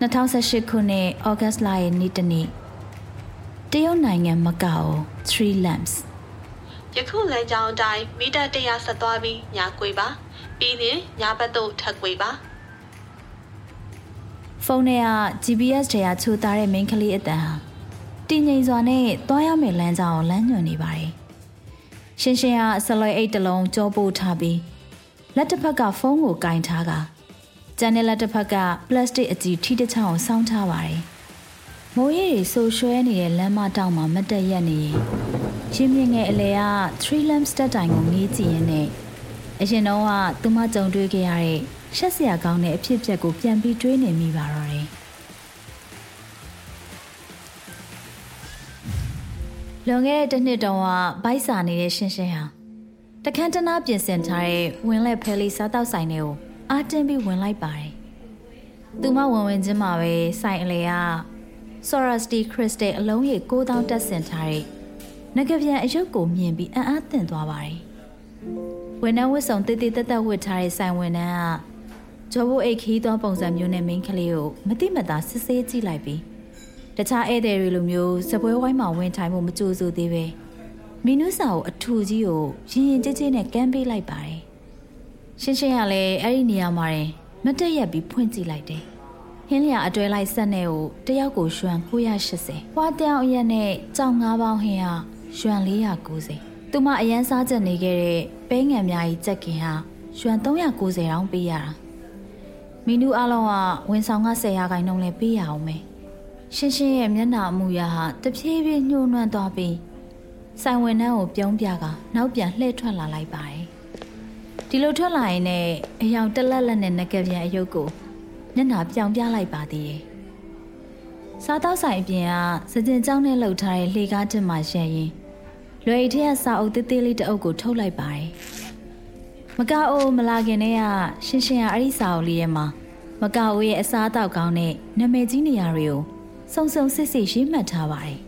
2018ခုနှစ်ဩဂတ်လရဲ့နေ့တနေ့တရုတ်နိုင်ငံမကာအို3 lamps ယခုလမ်းကြောင်းအတိုင်းမီတာ100ဆက်သွားပြီးညာကွေပါပြီးရင်ညာဘက်သို့ထပ်ကွေပါဖုန်းထဲက GPS ထဲကချိုးသားတဲ့ main ကလေးအတန်ဟာတည်ငြိမ်စွာနဲ့သွားရမယ့်လမ်းကြောင်းကိုလမ်းညွှန်နေပါတယ်။ရှင်ရှင်ကဆလွယ်အိတ်တစ်လုံးကြောပို့ထားပြီးလက်တစ်ဖက်ကဖုန်းကိုကင်ထားက ကျန်တဲ့လက်တစ်ဖက်ကပလတ်စတစ်အကြည့်ထိတစ်ချောင်းကိုစောင်းထားပါတယ်။မိုးရေတွေဆူရွှဲနေတဲ့လမ်းမတောင်မှာမတ်တက်ရက်နေရင်ရှင်မြင့်ငယ်အလဲက3 lamp တက်တိုင်ကိုငေးကြည့်ရင်းနဲ့အရင်တော့ကသူမကြုံတွေ့ခဲ့ရတဲ့ရှက်စရာကောင်းတဲ့အဖြစ်အပျက်ကိုပြန်ပြီးတွေးနေမိပါတော့တယ်။လွန်ခဲ့တဲ့တစ်နှစ်တုန်းကဘိုက်စာနေတဲ့ရှင်းရှင်းဟာတခန်းတနာပြင်ဆင်ထားတဲ့ဝင်လက်ဖဲလေးစားတောက်ဆိုင်တွေကို အားတင်းပြီးဝင်လိုက်ပါတယ်။သူမဝင်ဝင်ချင်းမှာပဲဆိုင်အလေက Sorority Crystal အလုံးရေ9000တက်ဆင်ထားတဲ့ငကပြန်အယုတ်ကိုမြင်ပြီးအံ့အားသင့်သွားပါတယ်။ဝန်ထမ်းဝတ်ဆောင်တေးသေးတက်တက်ဝတ်ထားတဲ့ဆိုင်ဝန်ထမ်းကဂျော်ဘိုအိတ်ခီးသောပုံစံမျိုးနဲ့မိန်းကလေးကိုမတိမတာစစ်ဆေးကြည့်လိုက်ပြီးတခြားဧည့်သည်တွေလိုမျိုးစပွဲဝိုင်းမှာဝင်ထိုင်မှုမကြိုးစိုးသေးပဲမီနုစာကိုအထူကြီးကိုရင်ရင်ကြဲကြဲနဲ့ကမ်းပေးလိုက်ပါတယ် ရှင်းရှင်းကလည်းအဲ့ဒီနေရာမှာတင်မတက်ရက်ပြီးဖွင့်ကြည့်လိုက်တယ်ဟင်းလျာအတွဲလိုက်ဆက်နဲ့ကိုတယောက်ကိုရွှန်980ဟွာတောင်အရက်နဲ့ကြောင်၅ပေါင်းဟင်းဟာရွှန်490သူမအရန်စားချက်နေခဲ့တဲ့ပဲငံများကြီးကြက်ကင်ဟာရွှန်390တောင်ပေးရတာမီနူအလုံးကဝန်ဆောင်က10ရာခိုင်နှုန်းလဲပေးရအောင်မယ်ရှင်းရှင်းရဲ့မျက်နှာအမူအရာဟာတဖြည်းဖြည်းညှို့နှွမ်းသွားပြီးဆိုင်ဝင်နှန်းကိုပြုံးပြကနောက်ပြန်လှည့်ထွက်လာလိုက်ပါတယ် ဒီလိုထွက်လာရင်လည်းအယောင်တက်လက်လက်နဲ့ငကပြန်အယုတ်ကိုမျက်နှာပြောင်ပြလိုက်ပါသေးတယ်စားတောက်ဆိုင်အပြင်ကစကြင်ကြောင်းနဲ့လှုပ်ထားတဲ့လှေကားတင်မှရှယ်ရင်လွယ်ထက်စာအုပ်သေးသေးလေးတအုပ်ကိုထုတ်လိုက်ပါတယ်မကအိုမလာခင်တည်းကရှင်းရှင်းရအဲ့ဒီစာအုပ်လေးထဲမှာမကအိုရဲ့အစားအသောက်ကောင်းတဲ့နာမည်ကြီးနေရာတွေကိုစုံစုံစစ်စစ်ရေးမှတ်ထားပါတယ်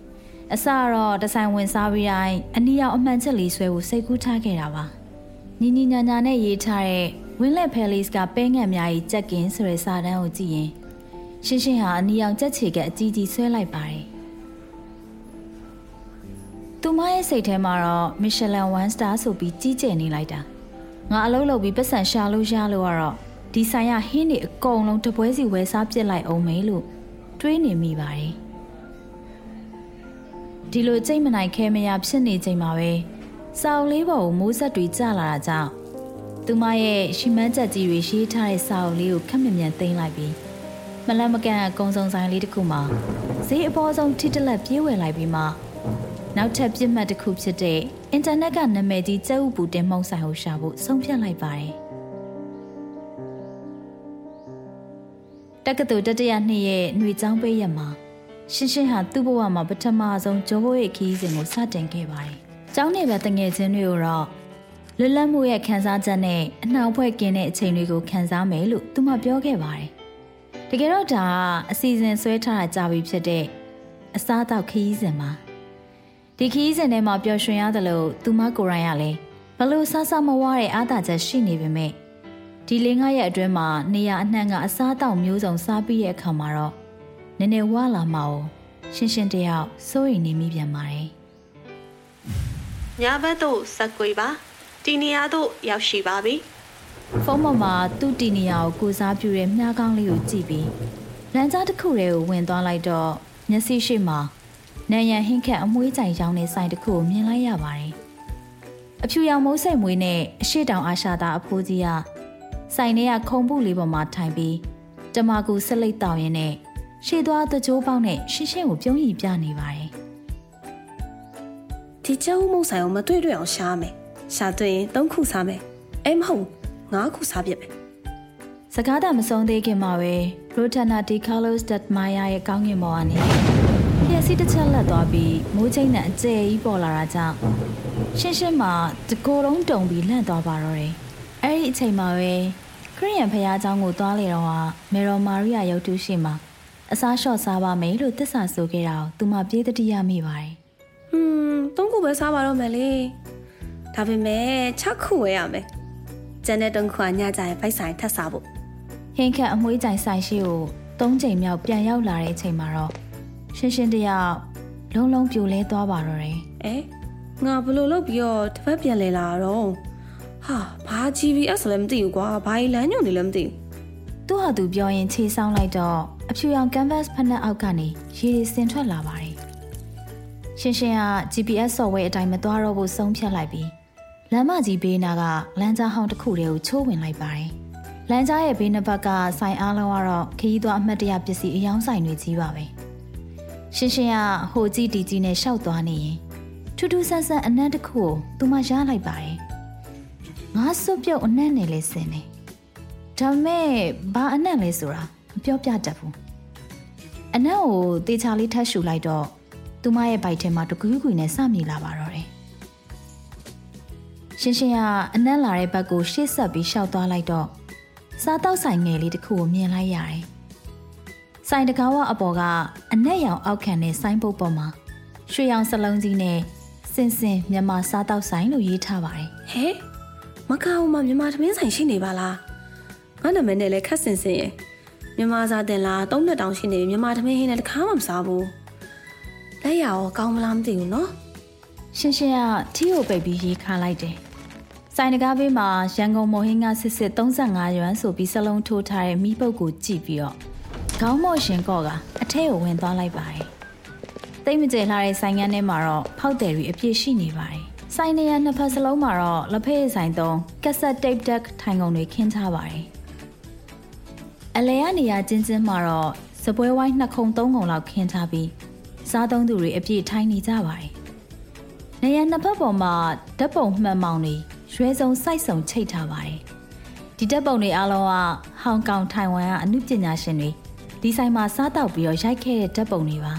။အစတော့တဆိုင်ဝင်စားပြီးတိုင်းအနီရောက်အမှန်ချက်လေးဆွဲဖို့စိတ်ကူးထားခဲ့တာပါ။ ညီညီညာညာနဲ့ရေးထားတဲ့ Winlet Palace ကပဲငံ့များကြီးကြက်ကင်းဆိုတဲ့စာတမ်းကိုကြည့်ရင်ရှင်းရှင်းဟာအနီရောက်ကြက်ချေကအကြီးကြီးဆွဲလိုက်ပါတယ်။သူမရဲ့စိတ်ထဲမှာတော့ Michelin 1 star ဆိုပြီးကြီးကျယ်နေလိုက်တာ။ငါအလုပ်လုပ်ပြီးပတ်စံရှာလို့ရလို့ကတော့ဒီဆိုင်ရဟင်းတွေအကုန်လုံးတပွဲစီဝယ်စားပစ်လိုက်အောင်မေးလို့တွေးနေမိပါတယ်ဒီလိုကြိတ်မနိုင်ခဲမရဖြစ်နေချိန်မှာပဲ စာအုပ်လေးပေါ်ကိုမိုးဆက်တွေကျလာတာကြောင့်သူမရဲ့ရှီမန်းချက်ကြီးတွေရေးထားတဲ့စာအုပ်လေးကိုခက်မမြန်သိမ်းလိုက်ပြီးမလန့်မကန်အကုံစုံဆိုင်လေးတစ်ခုမှာဈေးအပေါ်ဆုံးထိတလက်ပြေးဝယ်လိုက်ပြီးမှနောက်ထပ်ပြစ်မှတ်တစ်ခုဖြစ်တဲ့အင်တာနက်ကနာမည်ကြီးကျဲဥပူတင်မှုံဆိုင်ကိုရှာဖို့ဆုံးဖြတ်လိုက်ပါတယ်။တက္ကသိုလ်တတရနှစ်ရဲ့ຫນွေချောင်းပေးရမှာရှင်းရှင်းဟာသူ့ဘဝမှာပထမဆုံးဂျိုးဘိုးရဲ့ခီးစဉ်ကိုစတင်ခဲ့ပါတယ်။ ကျောင်းနေပဲတငယ်ချင်းတွေကိုတော့လွတ်လပ်မှုရဲ့ခံစားချက်နဲ့အနှောင်ဖွဲ့ကင်းတဲ့အချိန်တွေကိုခံစားမယ်လို့သူမပြောခဲ့ပါတယ်။တကယ်တော့ဒါကအစီအစဉ်ဆွဲထားတာကြာပြီဖြစ်တဲ့အစားအသောက်ခီးစဉ်မှာဒီခီးစဉ်ထဲမှာပျော်ရွှင်ရတယ်လို့သူမကိုယ်တိုင်ကလည်းဘလို့ဆဆမဝါတဲ့အားသာချက်ရှိနေပေမဲ့ဒီလေးငါးရက်အတွင်းမှာနေရအနှံ့ကအစားအသောက်မျိုးစုံစားပြီးတဲ့အခါမှာတော့နည်းနည်းဝါလာမှာ哦ရှင်းရှင်းတယောက်စိုးရိမ်နေမိပြန်ပါတယ် ညဘက်သို့ဆက်ကွေပါတီနီယာသို့ရောက်ရှိပါပြီဖုန်းပေါ်မှာသူ့တီနီယာကိုကိုစားပြုတဲ့မြားကောင်းလေးကိုကြည့်ပြီးလမ်းကြားတစ်ခုတည်းကိုဝင်သွားလိုက်တော့မျက်စိရှိမှနန်ရန်ဟင်းခတ်အမွှေးကြိုင်ရောင်းတဲ့ဆိုင်တစ်ခုကိုမြင်လိုက်ရပါတယ်အဖြူရောင်မိုးစိတ်မွေးနဲ့အရှိတောင်အာရှသားအဖိုးကြီးကဆိုင်ထဲကခုံပုလေးပေါ်မှာထိုင်ပြီးတမကူဆက်လိတ်တောင်းရင်းနဲ့ရှေ့သွားသကြိုးပေါက်နဲ့ရှင်းရှင်းကိုပြုံးရည်ပြနေပါတယ် ဒီကျောင်းမုံဆိုင်ကိုမတွေ့တွေ့အောင်ရှားမယ်ရှာတွေ့ရင်၃ခုစားမယ်အဲမဟုတ်၅ခုစားပြစ်မယ်စကားသာမဆုံးသေးခင်မှာပဲ Rotana Di Carlos dat Maya ရဲ့ကောင်းကင်ဘော်ကနေပြက်စီးတစ်ချက်လက်သွားပြီးမိုးချိန်နဲ့အကျဲကြီးပေါ်လာတာကြောင့်ရှင်းရှင်းမှတကိုယ်လုံးတုံပြီးလန့်သွားပါတော့တယ်အဲ့ဒီအချိန်မှာပဲခရိယန်ဖះเจ้าကိုသွားလေတော့ဟာမေရော်မာရီယာရုပ်တုရှိမှာအစားလျှော့စားပါမယ်လို့တစ္ဆာဆိုခဲ့တာကိုသူမပြေးတတိယမိပါတယ်။ ဟွန်းသုံးခုပဲစားပါတော့မယ်လေ။ဒါပေမဲ့6ခုဝယ်ရမယ်။ကျန်တဲ့တုံးခုကညကြရင်ဖိုက်ဆိုင်ထပ်စားဖို့ဟင်းခတ်အမွှေးကြိုင်ဆိုင်ရှိကို၃ချိန်မြောက်ပြန်ရောက်လာတဲ့အချိန်မှာတော့ရှင်းရှင်းတယောက်လုံးလုံးပြိုလဲသွားပါတော့တယ်အဲငါဘယ်လိုလုပ်ပြီးတော့တစ်ပတ်ပြန်လဲလာတော့ဟာဘာ GPS လည်းမသိဘူးကွာဘာလမ်းညွှန်နေလည်းမသိဘူးသူ့ဟာသူပြောရင်ခြေဆောင်လိုက်တော့အဖြူရောင် canvas ဖက်နှက်အောက်ကနေရေတွေဆင်ထွက်လာပါတယ် ရှင်းရှင်းက GPS software အတိုင်းမသွားတော့ဘူးဆုံးဖြတ်လိုက်ပြီးလမ်းမကြီးဘေးနာကလမ်းကြားဟောင်းတစ်ခုတည်းကိုချိုးဝင်လိုက်ပါတယ်လမ်းကြားရဲ့ဘေးနှစ်ဘက်ကဆိုင်အားလုံးကတော့ခရီးသွားအမှတ်တရပစ္စည်းအယောင်းဆိုင်တွေကြီးပါပဲရှင်းရှင်းကဟိုကြီးတီကြီးနဲ့ရှောက်သွားနေရင်ထူးထူးဆန်းဆန်းအနံ့တစ်ခုကိုသူမရလိုက်ပါတယ်ငါစွပ်ပြုတ်အနံ့နဲ့လေးစင်နေဒါပေမဲ့ဘာအနံ့လဲဆိုတာမပြောပြတတ်ဘူးအနံ့ကိုတေချာလေးထပ်ရှူလိုက်တော့ သူမရဲ့ဘိုက်ထဲမှာတကူးကူနဲ့စမြည်လာပါတော့တယ်ရှင်းရှင်းကအနံ့လာတဲ့ဘက်ကိုရှေ့ဆက်ပြီးရှောက်သွားလိုက်တော့စားတောက်ဆိုင်ငယ်လေးတစ်ခုကိုမြင်လိုက်ရတယ်။ဆိုင်တကားဝအပေါ်ကအနက်ရောင်အောက်ခံတဲ့ဆိုင်းပုတ်ပေါ်မှာရွှေရောင်စလုံးကြီးနဲ့စင်စင်မြန်မာစားတောက်ဆိုင်လို့ရေးထားပါတယ်ဟဲမကောင်းမှမြန်မာသမင်းဆိုင်ရှိနေပါလားငါနာမည်နဲ့လည်းခက်စင်စင်ရဲ့မြန်မာစားတင်လားသုံးနှစ်တောင်ရှိနေပြီမြန်မာသမင်းဟင်းနဲ့တခါမှမစားဘူး လက်ရရောကောင်းမလားမသိဘူးနော်။ရှင်းရှင်းကထီကိုပိတ်ပြီးရေးခါလိုက်တယ်။ဆိုင်တကားဘေးမှာရန်ကုန်မော်ဟင်းကစစ်စစ်35ရွမ်ဆိုပြီးစလုံးထိုးထားတဲ့မိပုတ်ကိုကြည့်ပြီးတော့ခေါင်းမော့ရှင်ကော့ကအထက်ကိုဝင်သွားလိုက်ပါတယ်။တိတ်မကြဲလာတဲ့ဆိုင်ငန်းထဲမှာတော့ဖောက်တယ်ရီအပြည့်ရှိနေပါတယ်။ဆိုင်နေရနှစ်ဖက်စလုံးမှာတော့လက်ဖက်ရည်ဆိုင်သုံးကက်ဆက်တိတ်တက်ထိုင်ကုန်တွေခင်းထားပါတယ်။အလဲရနေရချင်းချင်းမှာတော့စပွဲဝိုင်းနှစ်ခုံသုံးခုံလောက်ခင်းထားပြီး စားသုံးသူတွေအပြည့်ထိုင်နေကြပါတယ်။နေရနှစ်ဖက်ပေါ်မှာဓာတ်ပုံမှန်မောင်တွေရွှဲစုံစိုက်စုံချိတ်ထားပါတယ်။ဒီဓာတ်ပုံတွေအားလုံးကဟောင်ကောင်ထိုင်ဝမ်ကအမှုပညာရှင်တွေဒီဆိုင်မှာစားတောက်ပြီးတော့ရိုက်ခဲ့တဲ့ဓာတ်ပုံတွေပါ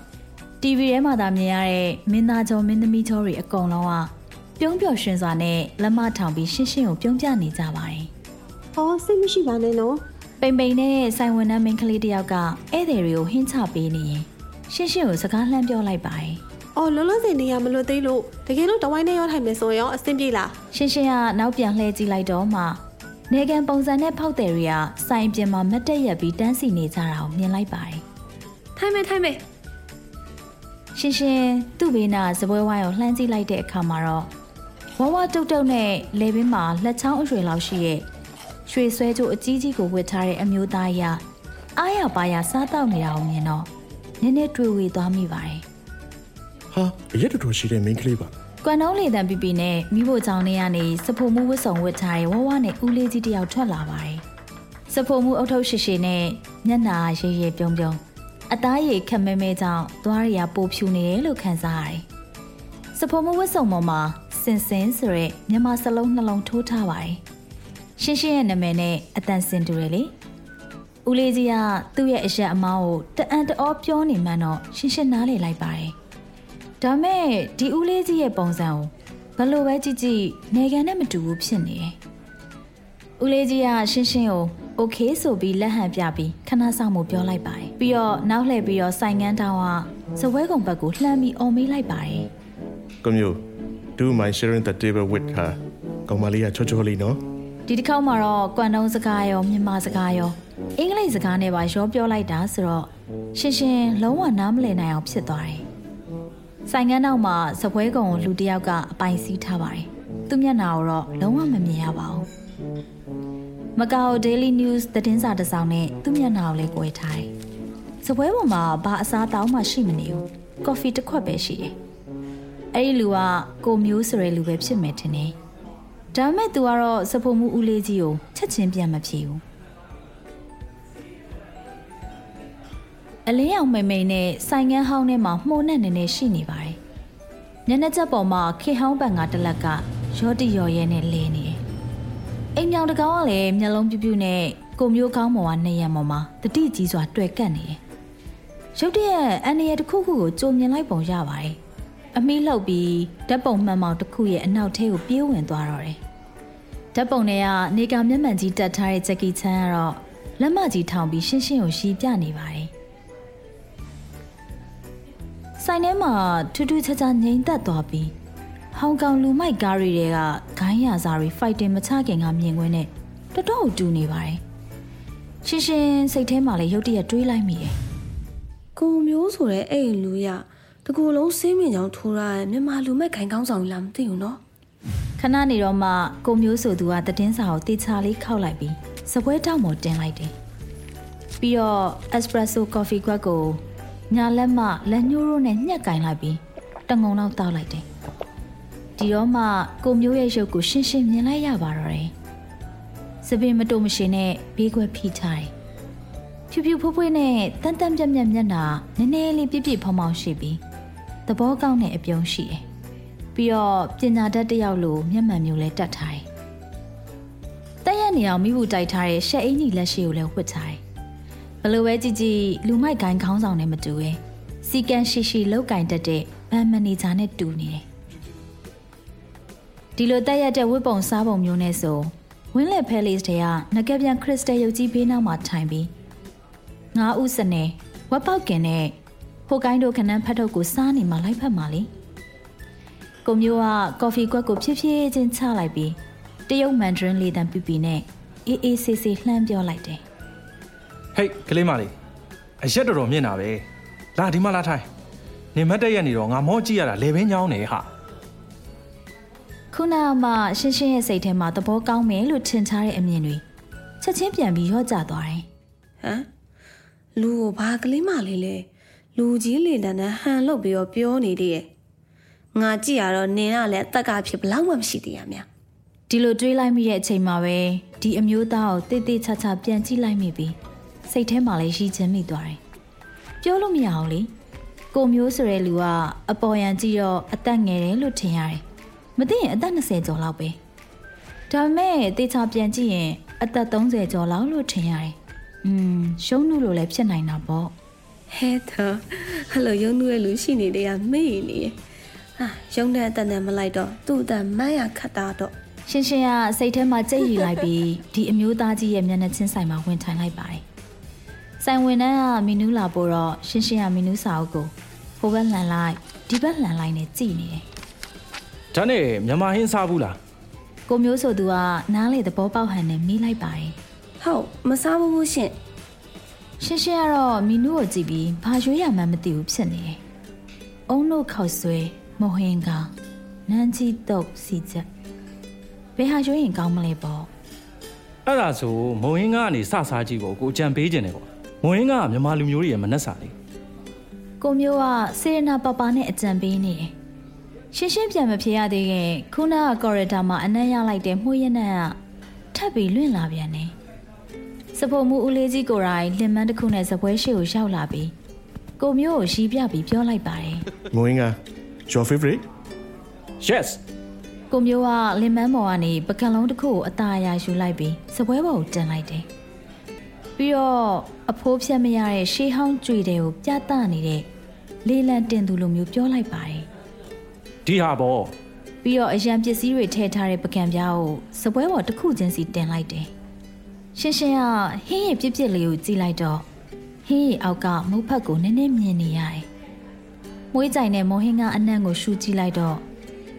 ။ TV ထဲမှာသာမြင်ရတဲ့မင်းသားကျော်မင်းသမီးကျော်တွေအကုန်လုံးကပြုံးပျော်ရွှင်စွာနဲ့လက်မထောင်ပြီးရှင်းရှင်းကိုပြုံးပြနေကြပါတယ်ဟောစိတ်မရှိပါနဲ့နော်။ပိန်ပိန်နဲ့ဆိုင်ဝန်ထမ်းမင်းကလေးတစ်ယောက်ကဧည့်သည်တွေကိုဟင်းချပေးနေရင် ရှင်းရှင်းကိုစကားလှမ်းပြောလိုက်ပါတယ်အော်လောလောဆယ်နေရမလွတ်သေးလို့တကယ်လို့တဝိုင်းနဲ့ရောထိုင်မယ်ဆိုရင်ရောအဆင်ပြေလား။ရှင်းရှင်းကနောက်ပြန်လှည့်ကြည့်လိုက်တော့မှနေကန်ပုံစံနဲ့ဖောက်တယ်တွေကဆိုင်ပြင်မှာမတ်တက်ရက်ပြီးတန်းစီနေကြတာကိုမြင်လိုက်ပါတယ်ထိုင်မယ်ထိုင်မယ်။ရှင်းရှင်းသူ့ဘေးနာစပွဲဝိုင်းကိုလှမ်းကြည့်လိုက်တဲ့အခါမှာတော့ဝဝတုတ်တုတ်နဲ့လေပင်မှာလက်ချောင်းအရွယ်လောက်ရှိရဲ့ရွှေဆွဲကြိုးအကြီးကြီးကိုဝတ်ထားတဲ့အမျိုးသားကြီးကအားရပါရစားတောက်နေတာကိုမြင်တော့ နည်းနည်းတွေးဝေသွားမိပါတယ်ဟာအရက်တော်တော်ရှိတဲ့ main ကလေးပါ။ကွမ်နှုံးလေတံပီပီနဲ့မိဖို့ချောင်းထဲကနေစဖိုမှုဝတ်ဆောင်ဝတ်ထားတဲ့ဝဝနဲ့ဦးလေးကြီးတယောက်ထွက်လာပါတယ်။စဖိုမှုအုတ်ထုပ်ရှိရှိနဲ့မျက်နှာရေရေပြုံးပြုံးအသားရည်ခက်မဲမဲကြောင့်သွားရည်ပိုဖြူနေတယ်လို့ခံစားရတယ်။စဖိုမှုဝတ်ဆောင်ပေါ်မှာစင်စင်ဆိုရဲမြန်မာစလုံးနှလုံးထိုးထားပါတယ်။ရှင်းရှင်းရဲ့နာမည်နဲ့အတန်စင်တူတယ်လေ။ ဦးလေးကြီးကသူ့ရဲ့အရက်အမောင်းကိုတအံ့တအောပြောနေမှန်းတော့ရှင်းရှင်းနားလည်လိုက်ပါတယ်။ဒါမဲ့ဒီဦးလေးကြီးရဲ့ပုံစံကိုဘယ်လိုပဲကြည့်ကြည့်နေကန်နဲ့မတူဘူးဖြစ်နေတယ်။ဦးလေးကြီးကရှင်းရှင်းကို okay ဆိုပြီးလက်ဟန်ပြပြီးခဏဆောင်မှုပြောလိုက်ပါတယ်။ပြီးတော့နောက်လှည့်ပြီးတော့ဆိုင်ငန်းတောင်းကစပွဲကုံဘက်ကိုလှမ်းပြီးအော်မေးလိုက်ပါတယ်ကမျိုး do my sharing the table with her ကောင်မလေးကချောချောလေးနော်။ ဒီတစ်ခေါက်မှာတော့ကွမ်တုံးစကားရောမြန်မာစကားရောအင်္ဂလိပ်စကားနဲ့ပါရောပြောလိုက်တာဆိုတော့ရှင်းရှင်းလုံးဝနားမလည်နိုင်အောင်ဖြစ်သွားတယ်။ဆိုင်ငန်းနောက်မှာစပွဲကုံကိုလူတစ်ယောက်ကအပိုင်စီးထားပါတယ်။သူ့မျက်နှာကိုတော့လုံးဝမမြင်ရပါဘူး။မကာအို Daily News သတင်းစာတစ်စောင်နဲ့သူ့မျက်နှာကိုလည်း꿰ထားတယ်။စပွဲပေါ်မှာဘာအစားတောင်းမှရှိမနေဘူး။ကော်ဖီတစ်ခွက်ပဲရှိတယ်။အဲ့ဒီလူကကိုမျိုးဆိုတဲ့လူပဲဖြစ်မယ်ထင်တယ်။ ဒါပေမဲ့သူကတော့စဖို့မှုဦးလေးကြီးကိုချက်ချင်းပြန်မဖြေဘူး။အလင်းရောင်မိမ့်မိန်နဲ့ဆိုင်ငန်းဟောင်းထဲမှာမှုန်နဲ့နေနေရှိနေပါတယ်။ညနေချက်ပေါ်မှာခေဟောင်းပန်ကတစ်လက်ကရောတိရော်ရဲနဲ့လင်းနေတယ်။အိမ်မြောင်တကောင်ကလည်းမျက်လုံးပြူးပြူးနဲ့ကိုမျိုးကောင်းပေါ်ကနေရံပေါ်မှာတတိကြီးစွာတွေ့ကပ်နေတယ်။ရုတ်တရက်အန်ရတစ်ခုခုကိုကြုံမြင်လိုက်ပုံရပါတယ်။ အမီးလှုပ်ပြီးဓာတ်ပုံမှန်မောင်တစ်ခုရဲ့အနောက်ထဲကိုပြေးဝင်သွားတော့တယ်။ဓာတ်ပုံထဲကနေကမျက်မှန်ကြီးတက်ထားတဲ့ဂျက်ကီချန်ကတော့လက်မကြီးထောင်ပြီးရှင်းရှင်းကိုရှည်ပြနေပါတယ်။ဆိုင်ထဲမှာထူးထူးခြားခြားငြိမ်သက်သွားပြီးဟောင်ကောင်လူမိုက်ကားတွေတဲကဂိုင်းရစာတွေဖိုက်တင်မချခင်ကမြင်ခွင့်နဲ့တော်တော်တူနေပါတယ်။ရှင်ရှင်စိတ်ထဲမှာလည်းရုတ်တရက်တွေးလိုက်မိတယ်ကိုမျိုးဆိုတဲ့အဲ့ဒီလူရ တကူလုံးစင်းမြင့်ချောင်းထိုးရတဲ့မြန်မာလူမဲ့ခိုင်ကောင်းဆောင်လာမသိဘူးနော်ခဏနေတော့မှကိုမျိုးဆိုသူကတည်င်းစာကိုတေချာလေးခောက်လိုက်ပြီးစပွဲတောက်မော်တင်လိုက်တယ်ပြီးတော့ espresso coffee ကွက်ကိုညာလက်မလက်ညှိုးရိုးနဲ့ညှက်ကင်လိုက်ပြီးတငုံလောက်တောက်လိုက်တယ်ဒီတော့မှကိုမျိုးရဲ့ရုပ်ကိုရှင်းရှင်းမြင်လိုက်ရပါတော့တယ်စပင်မတုံမရှိနဲ့ဘေးခွက်ဖိထားတယ်ဖြူဖြူဖွေးဖွေးနဲ့တန်တန်ပြက်ပြက်မျက်နှာနည်းနည်းလေးပြည့်ပြည့်ဖောင်ဖောင်ရှိပြီး သဘောကောင်းတဲ့အပြုံးရှိတယ်ပြီးတော့ပညာတတ်တစ်ယောက်လိုမျက်မှန်မျိုးလဲတတ်ထားတယ်။တက်ရက်နေအောင်မိဘူးတိုက်ထားတဲ့ရှက်အင်းကြီးလက်ရှိကိုလည်းဝှက်ထားတယ်။ဘလို့ပဲကြည့်ကြည့်လူမိုက်ကိုင်းခေါင်းဆောင်နဲ့မတူရဲ့။စီကန်ရှိရှိလောက်ကင်တတ်တဲ့ဘန်မန်နေဂျာနဲ့တူနေတယ်။ဒီလိုတက်ရက်တဲ့ဝတ်ပုံစားပုံမျိုးနဲ့ဆိုဝင်းလက်ဖဲလေးစ်တွေကငကပြန်ခရစ်စတယ်ရုပ်ကြီးဘေးနောက်မှာထိုင်ပြီးငါးဦးစနေဝက်ပေါက်ကင်နဲ့ ဟိုကိုင်းတို့ခနန်းဖတ်ထုတ်ကိုစားနေမှလိုက်ဖက်မှလေ။ကိုမျိုးကကော်ဖီကွက်ကိုဖြည်းဖြည်းချင်းချလိုက်ပြီးတရုတ်မန်ဒရင်းလေးတန်ပြပြနဲ့အေးအေးဆေးဆေးလှမ်းပြောလိုက်တယ်ဟေးကလေးမလေးအရက်တော်တော်မြင့်တာပဲလာဒီမှာလာထိုင်နေမတ်တက်ရက်နေတော့ငါမောကြည့်ရတာလေဘင်းညောင်းနေဟာခုနကမှရှင်းရှင်းရဲ့စိတ်ထဲမှာသဘောကောင်းမယ်လို့ထင်ထားတဲ့အမြင်တွေချက်ချင်းပြန်ပြီးရော့ကျသွားတယ်ဟမ်လူကိုဘာကလေးမလေးလဲ လူကြီးလေတန်းနဲ့ဟန်လုတ်ပြီးတော့ပြောနေသေးရဲ့ငါကြည့်ရတော့နင်ကလည်းအသက်ကဖြစ်ဘလောက်မှမရှိသေးရမြဒီလိုတွေးလိုက်မိတဲ့အချိန်မှာပဲဒီအမျိုးသားကိုတိတ်တိတ်ချာချာပြန်ကြည့်လိုက်မိပြီးစိတ်ထဲမှာလည်းရီချင်မိသွားတယ်ပြောလို့မရအောင်လေကိုမျိုးဆိုတဲ့လူကအပေါ်ယံကြည့်တော့အသက်ငယ်တယ်လို့ထင်ရတယ်မသိရင်အသက်20ကျော်လောက်ပဲဒါပေမဲ့တေချာပြန်ကြည့်ရင်အသက်30ကျော်လောက်လို့ထင်ရတယ်อืมရှုံးနုလို့လည်းဖြစ်နိုင်တာပေါ့ ဟဲ့တော့ဟယ်လိုယုံနူရဲ့လူရှိနေတယ်ကမေ့နေရဲ့ဟာယုံတဲ့အတန်နဲ့မလိုက်တော့သူ့အတန်မန်းရခတ်တာတော့ရှင်ရှင်ကစိတ်ထဲမှာကြိတ်ရီလိုက်ပြီးဒီအမျိုးသားကြီးရဲ့မျက်နှာချင်းဆိုင်မှာဝင်ထိုင်လိုက်ပါတယ်။ဆိုင်ဝင်တန်းကမီနူးလာပို့တော့ရှင်ရှင်ကမီနူးစာအုပ်ကိုဟိုဘက်လှန်လိုက်ဒီဘက်လှန်လိုက်နဲ့ကြည်နေတယ်ဒါနဲ့မြန်မာဟင်းစားဘူးလား။ကိုမျိုးဆိုသူကနားလေသဘောပေါက်ဟန်နဲ့မိလိုက်ပါတယ်ဟုတ်မစားဘူးဘူးရှင့်။ ရှင်ရှင်ကတော့မီနူးကိုကြည့်ပြီးဘာရွေးရမှန်းမသိဘူးဖြစ်နေတယ်။အုံတို့ခောက်ဆွဲမဟင်ကနန်းချီတုတ်စီချက်ဘယ်ဟာရွေးရင်ကောင်းမလဲပေါ့။အဲ့ဒါဆိုမုံဟင်းကားကနေစစားကြည့်ဖို့ကိုအကြံပေးခြင်းတယ်ကွာမုံဟင်းကားကမြန်မာလူမျိုးတွေရဲ့မနှက်စာလေးကိုမျိုးကစေရနာပပနဲ့အကြံပေးနေတယ်။ရှင်းရှင်းပြန်မဖြေရသေးခင်ခုနကကော်ရီတာမှာအနက်ရလိုက်တဲ့မှုရနံ့ကထပ်ပြီးလွင့်လာပြန်တယ်။စ ဖို့မှုဦးလေးကြီးကိုယ်တိုင်လင်မန်းတစ်ခုနဲ့စပွဲရှိကိုရောက်လာပြီးကိုမျိုးကိုရီးပြပြီးပြောလိုက်ပါတယ် Moinga, your favorite? yes ။ကိုမျိုးကလင်မန်းပေါ်ကနေပကံလုံးတစ်ခုကိုအตาအရာယူလိုက်ပြီးစပွဲပေါ်ကိုတင်လိုက်တယ်။ပြီးတော့အဖိုးဖြတ်မရတဲ့ရှေးဟောင်းကြွေတွေကိုပြသနေတဲ့လေးလံတင်သူလိုမျိုးပြောလိုက်ပါတယ်။ဒီဟာပေါ့ပြီးတော့အရန်ပစ္စည်းတွေထည့်ထားတဲ့ပကံပြားကိုစပွဲပေါ်တစ်ခုချင်းစီတင်လိုက်တယ်။ ရှင်းရှင်းကဟင်းရဲ့ပြစ်ပြစ်လေးကိုကြည့်လိုက်တော့ဟင်းရဲ့အောက်ကမုတ်ဖက်ကိုနည်းနည်းမြင်နေရတယ်။မွေးကြိုင်နဲ့မော်ဟင်းကအနံ့ကိုရှူကြည့်လိုက်တော့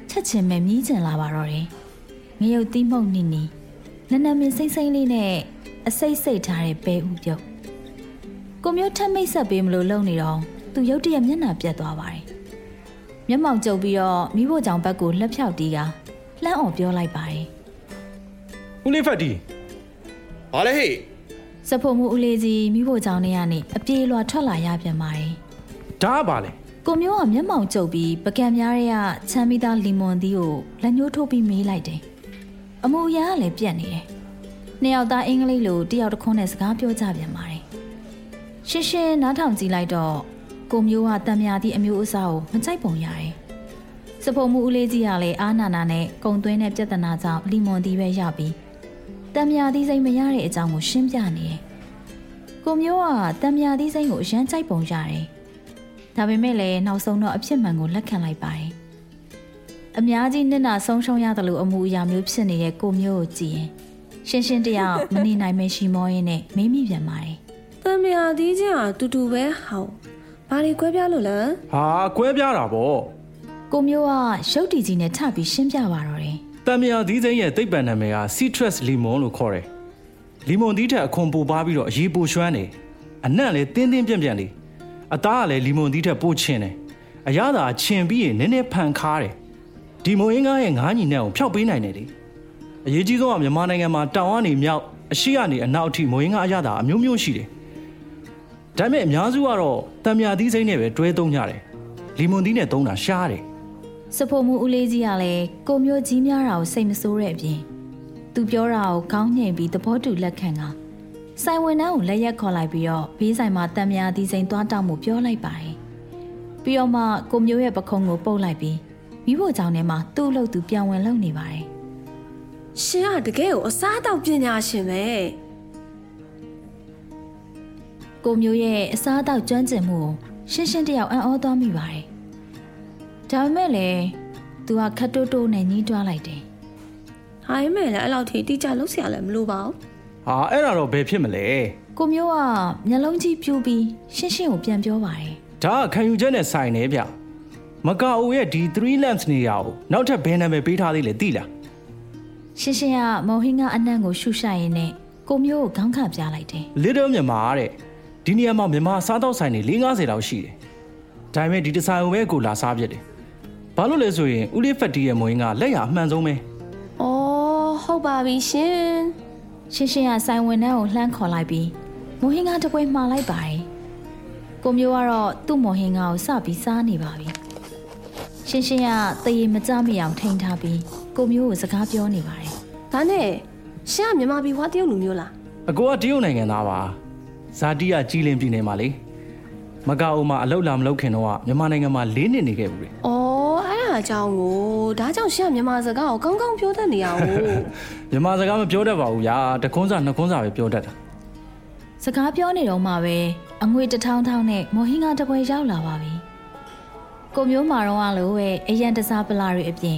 ချက်ချင်းပဲမြည်ကျင်လာပါတော့တယ်။ငရုတ်သီးမှုန့်နီနီနနမင်းစိမ့်စိမ့်လေးနဲ့အစိတ်စိတ်ထားတဲ့ပဲဥပြုတ်။ကိုမျိုးထက်မိတ်ဆက်ပေးမလို့လုံနေတော့သူရုတ်တရက်မျက်နှာပြတ်သွားပါတယ်။မျက်မှောင်ကျုပ်ပြီးတော့မိဖို့ကြောင့်ဘက်ကိုလှက်ဖြောက်တီးကလှမ်းအောင်ပြောလိုက်ပါတယ်ဦးလေးဖက်တီ ဘာလဲဟေ့။စဖို့မှုဦးလေးကြီးမိဖို့ကြောင့်နေရနေအပြေးလွှာထွက်လာရပြန်ပါတယ်ဒါကပါလေ။ကိုမျိုးကမျက်မှောင်ကျုပ်ပြီးပကံများတွေကချမ်းမီသားလီမွန်သီးကိုလက်ညှိုးထိုးပြီးမေးလိုက်တယ်။အမူအရာကလည်းပြက်နေတယ်။နှစ်ယောက်သားအင်္ဂလိပ်လိုတယောက်တစ်ခွန်းနဲ့စကားပြောကြပြန်ပါတယ်။ရှင်းရှင်းနားထောင်ကြည့်လိုက်တော့ကိုမျိုးကတံမြာသီးအမျိုးအစားကိုမကြိုက်ပုံရတယ်။စဖို့မှုဦးလေးကြီးကလည်းအာနာနာနဲ့ကုံသွင်းတဲ့ပြဿနာကြောင့်လီမွန်သီးပဲရပြီး တံမြာသီးစိမ့်မရတဲ့အကြောင်းကိုရှင်းပြနေတယ်။ကိုမျိုးကတံမြာသီးစိမ့်ကိုအရန်ကြိုက်ပုံရတယ်။ဒါပေမဲ့လည်းနောက်ဆုံးတော့အဖြစ်မှန်ကိုလက်ခံလိုက်ပါတယ်။အများကြီးနစ်နာဆုံးရှုံးရတယ်လို့အမှုအရာမျိုးဖြစ်နေတဲ့ကိုမျိုးကိုကြည့်ရင်ရှင်းရှင်းတယောက်မနေနိုင်မရှိမောရင်းနဲ့မေးမိပြန်ပါတယ်တံမြာသီးချင်းဟာတူတူပဲဟောင်းဘာတွေကွဲပြားလို့လဲဟာကွဲပြားတာပေါ့။ကိုမျိုးကရုပ်တည်ကြီးနဲ့ထပ်ပြီးရှင်းပြပါတော့တယ် တံမြာသီးစိမ်းရဲ့သိပ္ပံနာမည်က citrus lemon လို့ခေါ်တယ်လီမွန်သီးထက်အခွန်ပိုပါပြီးတော့အရေးပိုရွှမ်းနေအနံ့လည်းတင်းတင်းပြန့်ပြန့်လေးအသားကလည်းလီမွန်သီးထက်ပိုချင်တယ်အရသာချင်ပြီးရင်နည်းနည်းဖန်ခါတယ်ဒီမိုအင်းကားရဲ့ငါးညီနဲ့ကိုဖျောက်ပေးနိုင်တယ်လေအရေးကြီးဆုံးကမြန်မာနိုင်ငံမှာတောင်ကနေမြောက်အရှိကနေအနောက်အထိမိုအင်းကားအရသာအမျိုးမျိုးရှိတယ်ဒါပေမဲ့အများစုကတော့တံမြာသီးစိမ့်နဲ့ပဲတွဲသုံးကြတယ်လီမွန်သီးနဲ့သုံးတာရှားတယ် စဖို့မှုဦးလေးကြီးကလည်းကိုမျိုးကြီးများတာကိုစိတ်မဆိုးတဲ့အပြင်သူပြောတာကိုခေါင်းငိမ့်ပြီးသဘောတူလက်ခံကဆိုင်ဝင်နှန်းကိုလက်ရက်ခေါ်လိုက်ပြီးတော့ဘေးဆိုင်မှာတံမြာသီးစိန်သွားတောက်မှုပြောလိုက်ပါတယ်ပြီးတော့မှကိုမျိုးရဲ့ပခုံးကိုပုတ်လိုက်ပြီးမိဖို့ကြောင့်ထဲမှာသူ့လို့သူပြန်ဝင်လုံနေပါတယ်ရှင်ကတကယ်ကိုအစားအသောက်ပညာရှင်ပဲကိုမျိုးရဲ့အစားအသောက်ကျွမ်းကျင်မှုကိုရှင်းရှင်းတယောက်အံ့ဩသွားမိပါတယ် ဒါပေမဲ့လည်းသူကခတ်တိုးတိုးနဲ့ညှိတွားလိုက်တယ်။ဟာမဲလည်းအဲ့လောက်ထိတိကျလုံးဆရာလည်းမလိုပါဘူး။ဟာအဲ့ဒါတော့ဘယ်ဖြစ်မလဲ။ကိုမျိုးကမျက်လုံးကြီးပြူပြီးရှင်းရှင်းကိုပြန်ပြောပါတယ်။ဒါကခံယူချက်နဲ့ဆိုင်နေဗျ။မကာအိုရဲ့ဒီ3 lamps နေရာကိုနောက်ထပ်ဘယ်နာမည်ပေးထားသေးလဲသိလား။ရှင်းရှင်းကမော်ဟင်းကအနံ့ကိုရှူရှိုက်ရင်းနဲ့ကိုမျိုးကိုခေါင်းခါပြလိုက်တယ်။ Little မြန်မာတဲ့ဒီနေရာမှာမြန်မာစားတောက်ဆိုင်တွေ၄ -50 လောက်ရှိတယ်။ဒါပေမဲ့ဒီတစားရုံပဲကိုလာစားပြစ်တယ်။ ဘာလို့လဲဆိုရင်ဦးလေးဖက်တီရဲ့မွေးကလက်ရအမှန်ဆုံးပဲ။အော်ဟုတ်ပါပြီရှင်ရှင်းရှင်းကဆိုင်ဝင်နှန်းကိုလှမ်းခေါ်လိုက်ပြီးမော်ဟင်းကတပွဲမှားလိုက်ပါတယ်ကိုမျိုးကတော့သူ့မော်ဟင်းကကိုစပြီးစားနေပါပြီရှင်းရှင်းကတရေမကြမိအောင်ထိန်ထားပြီးကိုမျိုးကိုစကားပြောနေပါတယ်။ဒါနဲ့ရှင်ကမြန်မာပြည်ဝါတရုတ်လူမျိုးလားအကိုကတရုတ်နိုင်ငံသားပါဇာတိကကြီးလင်းပြည်နယ်မှာလေမကာအိုမှာအလောက်လာမလောက်ခင်တော့ကမြန်မာနိုင်ငံမှာ၄နှစ်နေခဲ့ဘူးလေ။အော် အဲ့ဒါအကြောင်းကိုဒါကြောင့်ရှင်ကမြန်မာစကားကိုကောင်းကောင်းပြောတတ်နေရအောင်မြန်မာစကားမပြောတတ်ပါဘူးဗျာတခွန်းစာနှစ်ခွန်းစာပဲပြောတတ်တာစကားပြောနေတော့မှပဲအငွေတစ်ထောင်းထောင်းနဲ့မော်ဟင်းကတပွဲရောက်လာပါပြီကိုမျိုးမာတော့အလိုပဲအရန်တစားပလာတွေအပြင်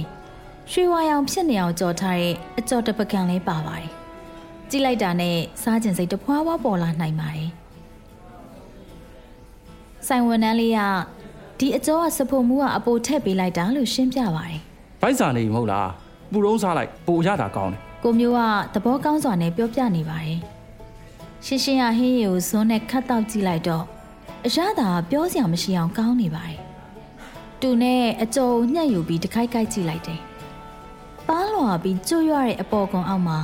ရွှေဝါရောင်ဖြစ်နေအောင်ကြော်ထားတဲ့အကြော်တပကံလေးပါပါတယ်ကြည့်လိုက်တာနဲ့စားကျင်စိတ်တဖွာဖွာပေါ်လာနိုင်ပါတယ်ဆိုင်ဝန်တန်းလေးက ဒီအကြောကစဖို့မှုကအပိုထည့်ပေးလိုက်တာလို့ရှင်းပြပါတယ်ဗိုက်စာနေပြီမဟုတ်လားပူတုံးစားလိုက်ပိုရတာကောင်းတယ်ကိုမျိုးကသဘောကောင်းစွာနဲ့ပြောပြနေပါတယ်ရှင်းရှင်းရဟင်းရီကိုဇွန်းနဲ့ခတ်တောက်ကြည့်လိုက်တော့အရသာပြောစရာမရှိအောင်ကောင်းနေပါတယ်တူနဲ့အကြုံညှက်ယူပြီးတစ်ခိုက်ခိုက်ကြည့်လိုက်တယ်ပါလွာပြီးကျွတ်ရတဲ့အပေါ်ကွန်အောက်မှာ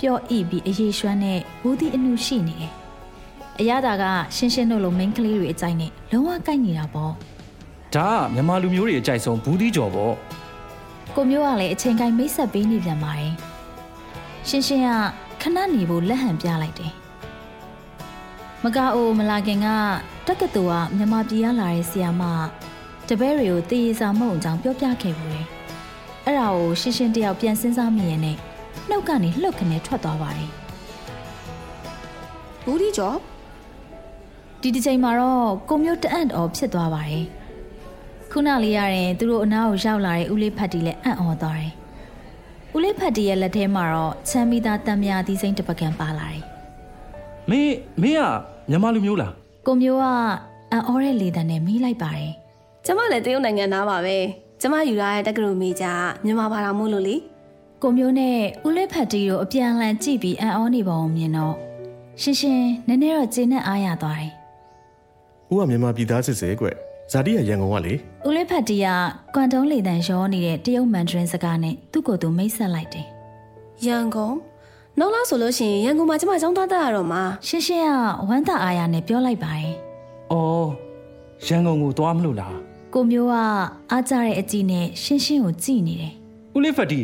ပျော့ဣပြီးအရေးရွှမ်းတဲ့ဘူးဒီအနုရှိနေတယ်အရသာကရှင်းရှင်းတို့လိုမိန်းကလေးတွေအကြိုက်နဲ့လုံးဝကိုက်နေတာပေါ့ ဒါကမြန်မာလူမျိုးတွေအကြိုက်ဆုံးဘူးသီးကြော်ပေါ့ကိုမျိုးကလည်းအချိန်တိုင်းမိတ်ဆက်ပေးနေပြန်ပါတယ်ရှင်းရှင်းကခဏနေဖို့လက်ဟန်ပြလိုက်တယ်မကအိုမလာခင်ကတက္ကသိုလ်ကမြန်မာပြည်ကလာတဲ့ဆီယာမတပည့်တွေကိုတည်ရစာမုံအကြောင်းပြောပြခဲ့ဘူးတယ်အဲ့ဒါကိုရှင်းရှင်းတယောက်ပြန်စဉ်းစားမိရင်နဲ့နှုတ်ကနေလှုပ်ခနဲ့ထွက်သွားပါတယ်။ဘူးဒီကျော်ဒီတစ်ချိန်မှာတော့ကိုမျိုးတအံ့တော်ဖြစ်သွားပါတယ် ခုနလေးရရင်သူတို့အနားကိုရောက်လာတဲ့ဦးလေးဖတ်တီလည်းအံ့ဩသွားတယ်ဦးလေးဖတ်တီရဲ့လက်ထဲမှာတော့ချမ်းမီသားတံမြာသီးစိမ့်တစ်ပကံပါလာတယ်မင်းမင်းကမြန်မာလူမျိုးလားကိုမျိုးကအံ့ဩတဲ့လေတံနဲ့မီးလိုက်ပါတယ်ကျမလည်းတရုတ်နိုင်ငံသားပါပဲ။ကျမယူလာတဲ့တက္ကသိုလ်မိကြမြန်မာဘာသာမို့လို့လေကိုမျိုးနဲ့ဦးလေးဖတ်တီတို့အပြန်အလှန်ကြည့်ပြီးအံ့ဩနေပုံကိုမြင်တော့ရှင်းရှင်းနည်းနည်းတော့ကျေနပ်အားရသွားတယ်။ဦးကမြန်မာပြည်သားစစ်စေကွ။ ဇာတိကရန်ကုန်ကလေဦးလေးဖတ်တီကကွမ်တုံးလေတံရောနေတဲ့တရုတ်မန်ဒရင်စကားနဲ့သူ့ကိုယ်သူမိတ်ဆက်လိုက်တယ်။ရန်ကုန်နောက်လားဆိုလို့ရှိရင်ရန်ကုန်မှာကျမကျောင်းသားတက်ရတော့မှာရှင်းရှင်းကဝမ်းသာအားရနဲ့ပြောလိုက်ပါတယ်။အော်ရန်ကုန်ကိုသွားမလို့လားကိုမျိုးကအားကြတဲ့အကြည့်နဲ့ရှင်းရှင်းကိုကြည့်နေတယ်။ဦးလေးဖက်တီ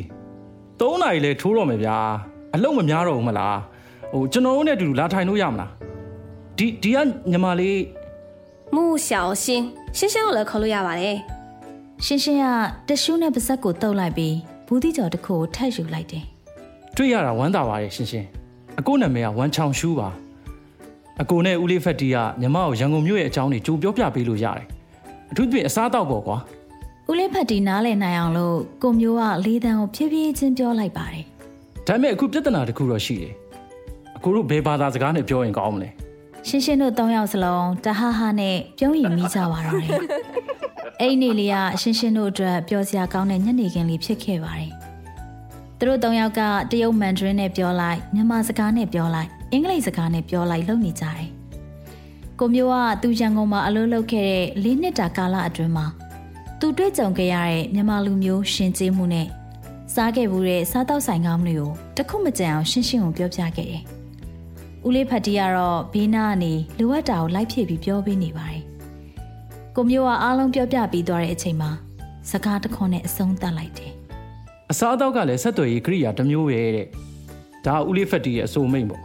၃နာရီလဲထိုးတော့မယ်ဗျာ။အလုံးမများတော့ဘူးမလား။ဟိုကျွန်တော်တို့နဲ့အတူတူလာထိုင်လို့ရမလား။ဒီဒီကညီမလေးမှုရှောင် ရှင်းရှင်းရှင်းကိုလည်းခေါ်လို့ရပါတယ်ရှင်းရှင်းကတရှူးနဲ့ပါဇက်ကိုတုပ်လိုက်ပြီးဘူးတိကျော်တစ်ခုကိုထပ်ယူလိုက်တယ်တွေ့ရတာဝမ်းသာပါတယ်ရှင်းရှင်း။အကိုနာမည်ကဝမ်ချောင်ရှူးပါ။အကိုနဲ့ဦးလေးဖက်တီကညီမကိုရန်ကုန်မြို့ရဲ့အကြောင်းတွေကြိုပြောပြပေးလို့ရတယ်။အထူးသဖြင့်အစားအသောက်ပေါ့ကွာဦးလေးဖတ်တီနားလည်နိုင်အောင်လို့ကိုမျိုးကလေးတန်းကိုဖြည်းဖြည်းချင်းပြောလိုက်ပါတယ်။ဒါပေမဲ့အခုပြဿနာတစ်ခုတော့ရှိတယ်။အကိုတို့ဘယ်ဘာသာစကားနဲ့ပြောရင်ကောင်းမလဲ။ ရှင်းရှင်းတို့၃ယောက်စလုံးတဟဟနဲ့ပြုံးရင်မိကြပါတော့တယ်အဲ့ဒီနေ့လေးကရှင်းရှင်းတို့အတွက်ပျော်စရာကောင်းတဲ့ညနေခင်းလေးဖြစ်ခဲ့ပါတယ်သူတို့၃ယောက်ကတရုတ်မန်ဒရင်းနဲ့ပြောလိုက်မြန်မာစကားနဲ့ပြောလိုက်အင်္ဂလိပ်စကားနဲ့ပြောလိုက်လုပ်နေကြတယ်။ကိုမျိုးကသူရန်ကုန်မှာအလုပ်လုပ်ခဲ့တဲ့၄နှစ်တာကာလအတွင်းမှာသူတွေ့ကြုံခဲ့ရတဲ့မြန်မာလူမျိုးရှင်ကျေးမှုနဲ့စားခဲ့မှုတဲ့စားတောက်ဆိုင်ကောင်းတွေကိုတခုမကြံအောင်ရှင်းရှင်းကိုပြောပြခဲ့တယ်။ ဦးလေးဖတ်တီကတော့ဘေးနားကနေလိုအပ်တာကိုလိုက်ဖြည့်ပြီးပြောပေးနေပါတယ်။ကိုမျိုးကအားလုံးပြောပြပြီးသွားတဲ့အချိန်မှာစကားတစ်ခွန်းနဲ့အဆုံးသတ်လိုက်တယ်။အစားအသောက်ကလည်းဆက်သွယ်ရေးကိရိယာတစ်မျိုးပဲတဲ့ဒါကဦးလေးဖက်တီရဲ့အဆိုမိတ်ပေါ့